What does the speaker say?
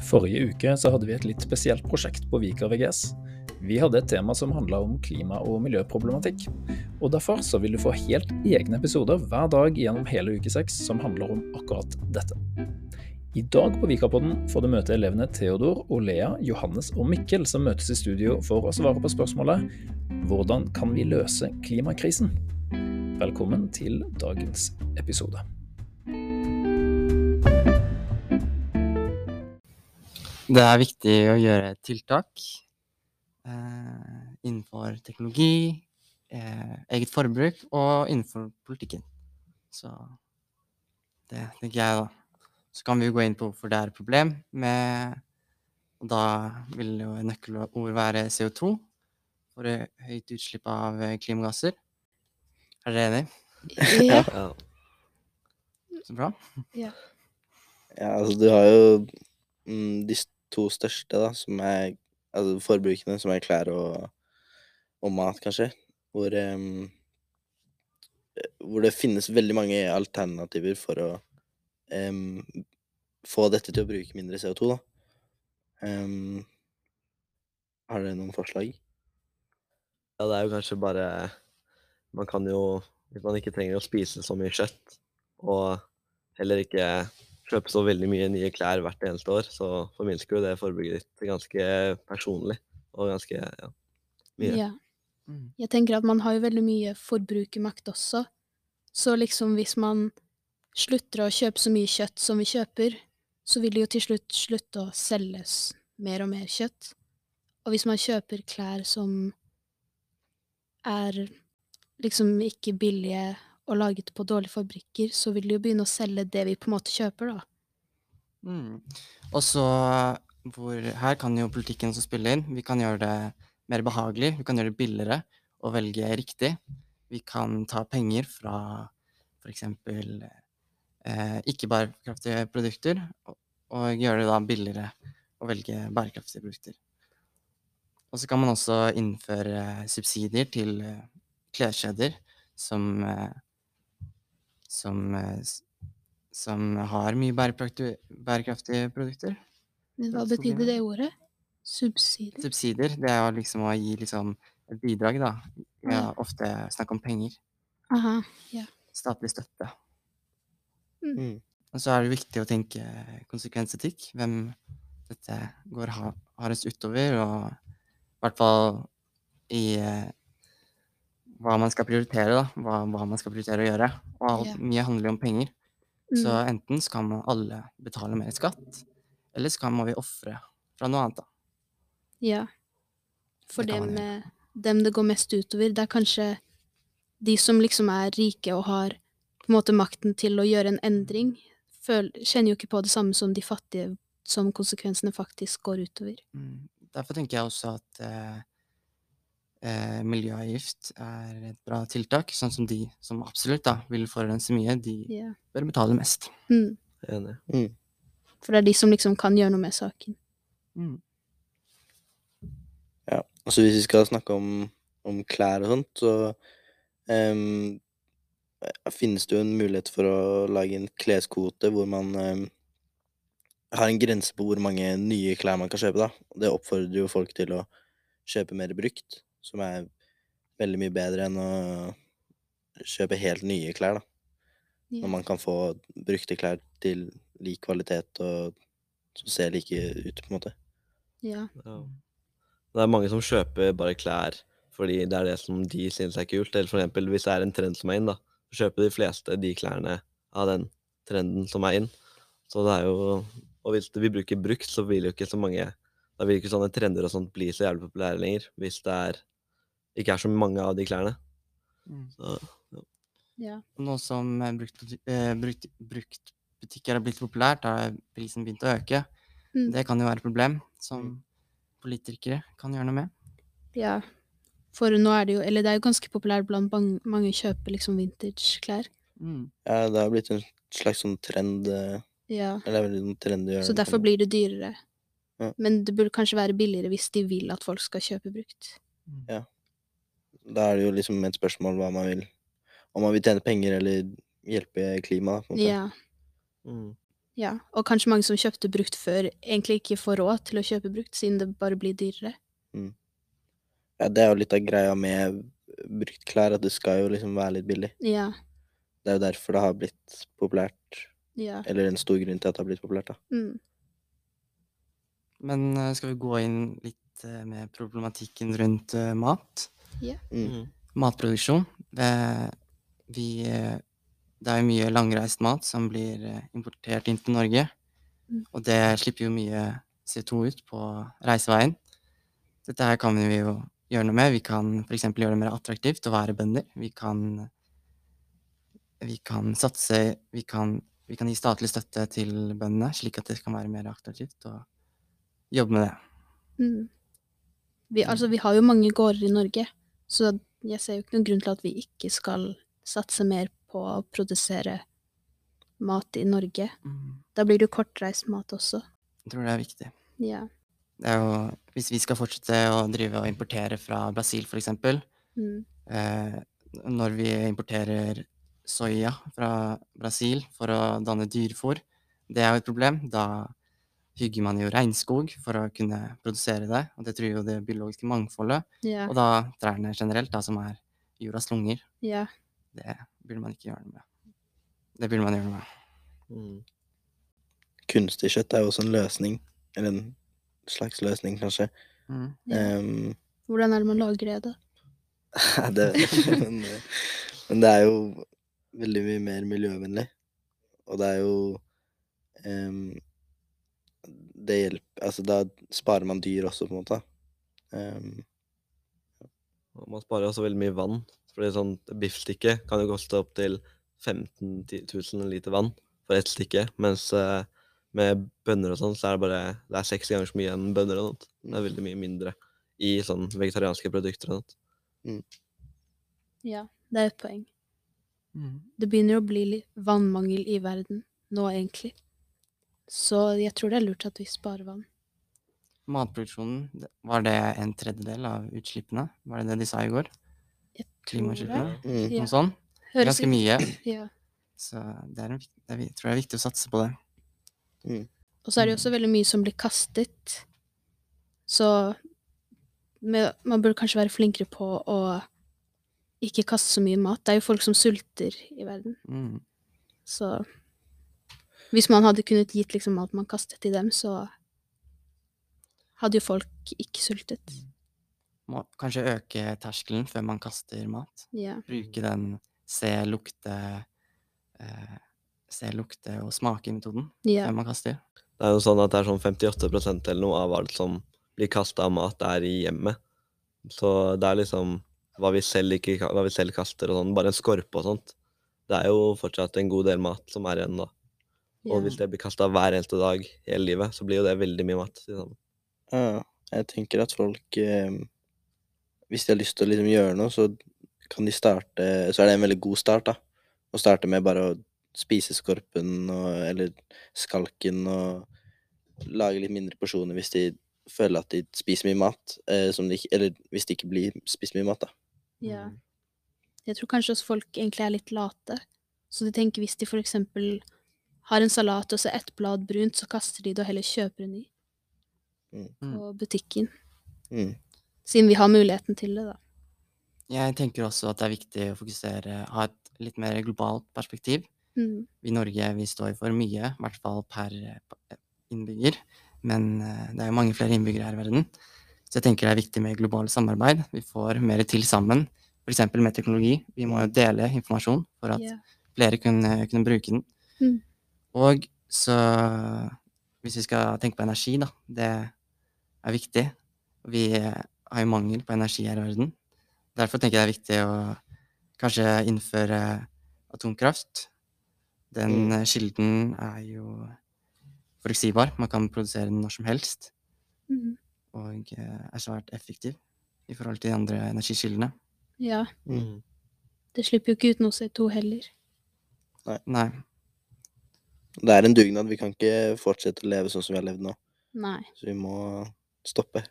Forrige uke så hadde vi et litt spesielt prosjekt på Viker VGS. Vi hadde et tema som handla om klima- og miljøproblematikk. Og derfor så vil du få helt egne episoder hver dag gjennom hele uke seks som handler om akkurat dette. I dag på Vikerpodden får du møte elevene Theodor og Lea, Johannes og Mikkel som møtes i studio for å svare på spørsmålet Hvordan kan vi løse klimakrisen? Velkommen til dagens episode. Det er viktig å gjøre tiltak eh, innenfor teknologi, eh, eget forbruk og innenfor politikken. Så det tenker jeg, da. Så kan vi jo gå inn på hvorfor det er et problem med Og da vil jo nøkkelord være CO2 for høyt utslipp av klimagasser. Er dere enig? Ja. Ja. Så bra. Ja. Ja, altså du har jo mm, de to største, da, som er altså forbrukene, som er klær og, og mat, kanskje. Hvor, eh, hvor det finnes veldig mange alternativer for å um, få dette til å bruke mindre CO2, da. Um, har dere noen forslag? Ja, det er jo kanskje bare Man kan jo, hvis man ikke trenger å spise så mye kjøtt, og heller ikke kjøpe så veldig mye nye klær hvert eneste år, så forminsker jo det forbruket ditt ganske personlig. Og ganske ja, mye. Ja. Mm. Jeg tenker at man har jo veldig mye forbrukermakt også. Så liksom hvis man slutter å kjøpe så mye kjøtt som vi kjøper, så vil det jo til slutt slutte å selges mer og mer kjøtt. Og hvis man kjøper klær som er liksom ikke billige og laget på dårlige fabrikker, så vil de jo begynne å selge det vi på en måte kjøper, da. Mm. Og så Her kan jo politikken også spille inn. Vi kan gjøre det mer behagelig, vi kan gjøre det billigere å velge riktig. Vi kan ta penger fra f.eks. Eh, ikke bærekraftige produkter, og, og gjøre det da billigere å velge bærekraftige produkter. Og så kan man også innføre subsidier til eh, kleskjeder som eh, som, eh, som har mye bærekraftige, produkter. Men hva betydde det ordet? Subsidier? Subsidier, det er jo liksom å gi liksom et bidrag, da. Vi Ja. ofte snakk om penger. Aha. Statlig støtte. Mm. Og så er det viktig å tenke konsekvensetikk. Hvem dette går ha- hardest utover, og i hvert fall i eh, hva man skal prioritere, da. Hva, hva man skal prioritere å gjøre. Og alt, yeah. mye handler jo om penger. Så Mm. enten skal alle betale mer skatt, eller så må vi ofre fra noe annet, da. Ja. For Det dem, dem det går mest utover, det er kanskje de som liksom er rike og har på en måte makten til å gjøre en endring, føl, kjenner jo ikke på det samme som de fattige, som konsekvensene faktisk går utover. Mm. Derfor tenker jeg også at eh, eh, miljøavgift er et bra tiltak, sånn som de som absolutt da vil forurense mye, de yeah. bør betale mest. Mm. Enig. Mm. For det er de som liksom kan gjøre noe med saken. Mm. Ja, altså hvis vi skal snakke om, om klær og sånt, så eh, finnes det jo en mulighet for å lage en kleskvote hvor man um, har en grense på hvor mange nye klær man kan kjøpe, da. Det oppfordrer jo folk til å kjøpe mer brukt, som er veldig mye bedre enn å kjøpe helt nye klær, da. Ja. Når man kan få brukte klær til lik kvalitet og som ser like ut, på en måte. Ja. Ja. Det er mange som kjøper bare klær fordi det er det som de synes er kult. Eller for eksempel hvis det er en trend som er inn, da, så kjøper de fleste de klærne av den trenden som er inn. Så det er jo Og hvis vi bruker brukt, så vil jo ikke så mange Da vil ikke sånne trender og sånt bli så jævlig populære lenger, hvis det er ikke er så mange av de klærne. Mm. Så ja. Ja. Nå som bruktbutikker eh, brukt, har blitt populært, har prisen begynt å øke. Mm. Det kan jo være et problem som politikere kan gjøre noe med. ja. For nå er det jo Eller det er jo ganske populært blant mange, mange kjøper liksom vintage-klær. Mm. Ja, det har blitt en slags sånn trend eh, Ja. Eller er sånn trendy å gjøre Så derfor blir det dyrere. Ja. Men det burde kanskje være billigere hvis de vil at folk skal kjøpe brukt. Ja. Da er det jo liksom et spørsmål hva man vil Om man vil tjene penger eller hjelpe klimaet. på en måte. Ja. mm. Ja, og kanskje mange som kjøpte brukt før, egentlig ikke får råd til å kjøpe brukt, siden det bare blir dyrere. Mm. Ja, det er jo litt av greia med brukt klær, at det skal jo liksom være litt billig. Ja, Det er jo derfor det har blitt populært, ja. eller en stor grunn til at det har blitt populært, da. Mm. Men eh, skal vi gå inn litt eh, med problematikken rundt mat? mat? Mm. Matproduksjon. Det, vi, eh, det er jo mye langreist mat som blir eh, importert inn til Norge. Mm. Og det slipper jo mye CO2 ut på reiseveien. Dette her kan vi jo gjøre noe med. Vi kan f.eks. gjøre det mer attraktivt å være bønder. Vi kan, vi kan satse vi kan, vi kan gi statlig støtte til bøndene, slik at det kan være mer attraktivt å jobbe med det. Mm. Vi, altså, vi har jo mange gårder i Norge, så jeg ser jo ikke noen grunn til at vi ikke skal satse mer på å produsere mat i Norge. Da blir det jo kortreist mat også. Jeg tror det er viktig. Ja. Det er jo, hvis vi skal fortsette å drive og importere fra Brasil, for eksempel, Mm. eh, når vi importerer soya fra Brasil for å danne dyrefôr, det er jo et problem. Da hugger man jo regnskog for å kunne produsere det, og det truer jo det biologiske mangfoldet. Ja. Og da trærne generelt, da, som er jordas lunger, ja. det burde man ikke gjøre noe med. Det burde man gjøre noe med. Mm. Kunstig kjøtt er jo også en løsning, eller en slags løsning, kanskje. Mm. ja. Ehm, Hvordan er det man lager det, da? det vet jeg ikke, men, men det er jo veldig mye mer miljøvennlig. Og det er jo ehm, Det hjelper Altså, da sparer man dyr også, på en måte. Um, ja. Man sparer også veldig mye vann. Fordi sånn biffstikke kan jo koste opptil 15 000 liter vann for ett stikke. Mens uh, med bønner og sånn, så er det bare det er seks ganger så mye enn bønner og sånt. Det er veldig mye mindre i sånn vegetarianske produkter og sånt. Ja, det er et poeng. Mm. Det begynner å bli litt vannmangel i verden nå, egentlig. Så jeg tror det er lurt at vi sparer vann. Matproduksjonen, var det en tredjedel av utslippene? Var det det de sa i går? Jeg tror det. Klimautslippene? mm, Ja. Noe sånt? Høres Ganske mye. Ja. Så det er en, det jeg tror det er viktig å satse på det. mm, Og så er det jo også veldig mye som blir kastet. Så med, man burde kanskje være flinkere på å ikke kaste så mye mat. Det er jo folk som sulter i verden. Mm. Så hvis man hadde kunnet gitt liksom alt man kastet til dem, så hadde jo folk ikke sultet. Må kanskje øke terskelen før man kaster mat. Ja. Bruke den se, lukte eh, Se, lukte og smake-metoden ja. før man kaster. Det er jo sånn at det er sånn 58% eller noe av alt som blir kasta av mat, er i hjemmet. Så det er liksom hva vi selv, ikke, hva vi selv kaster og sånn. Bare en skorpe og sånt. Det er jo fortsatt en god del mat som er igjen da. Og ja. hvis det blir kasta hver eneste dag hele livet, så blir jo det veldig mye mat. Liksom. ja, jeg tenker at folk eh, Hvis de har lyst til å liksom gjøre noe, så kan de starte Så er det en veldig god start, da. Å starte med bare å spise skorpen og, eller skalken og lage litt mindre porsjoner hvis de føler at de spiser mye mat. Eh, som de eller hvis de ikke blir spist mye mat, da. ja. Jeg tror kanskje også folk egentlig er litt late. Så de tenker hvis de for eksempel har en salat og så ett blad brunt, så kaster de det og heller kjøper en ny Mm. på butikken. Mm. Siden vi har muligheten til det, da. Jeg tenker også at det er viktig å fokusere, ha et litt mer globalt perspektiv. Mm. Vi i Norge vi står for mye, i hvert fall per eh, innbygger. Men eh, det er jo mange flere innbyggere her i verden. Så jeg tenker det er viktig med globalt samarbeid. Vi får mer til sammen. F.eks. med teknologi. Vi må jo dele informasjon for at yeah. flere kunne, kunne bruke den. Mm. Og så Hvis vi skal tenke på energi, da. Det er viktig. Vi har jo mangel på energi her i verden. Derfor tenker jeg det er viktig å kanskje innføre atomkraft. Den Mm. kilden er jo forutsigbar. Man kan produsere den når som helst. Mm. Og er svært effektiv i forhold til de andre energikildene. ja. Mm. Det slipper jo ikke ut noe CO2 heller. Nei. Det er en dugnad. Vi kan ikke fortsette å leve sånn som vi har levd nå. Nei. Så vi må stoppe.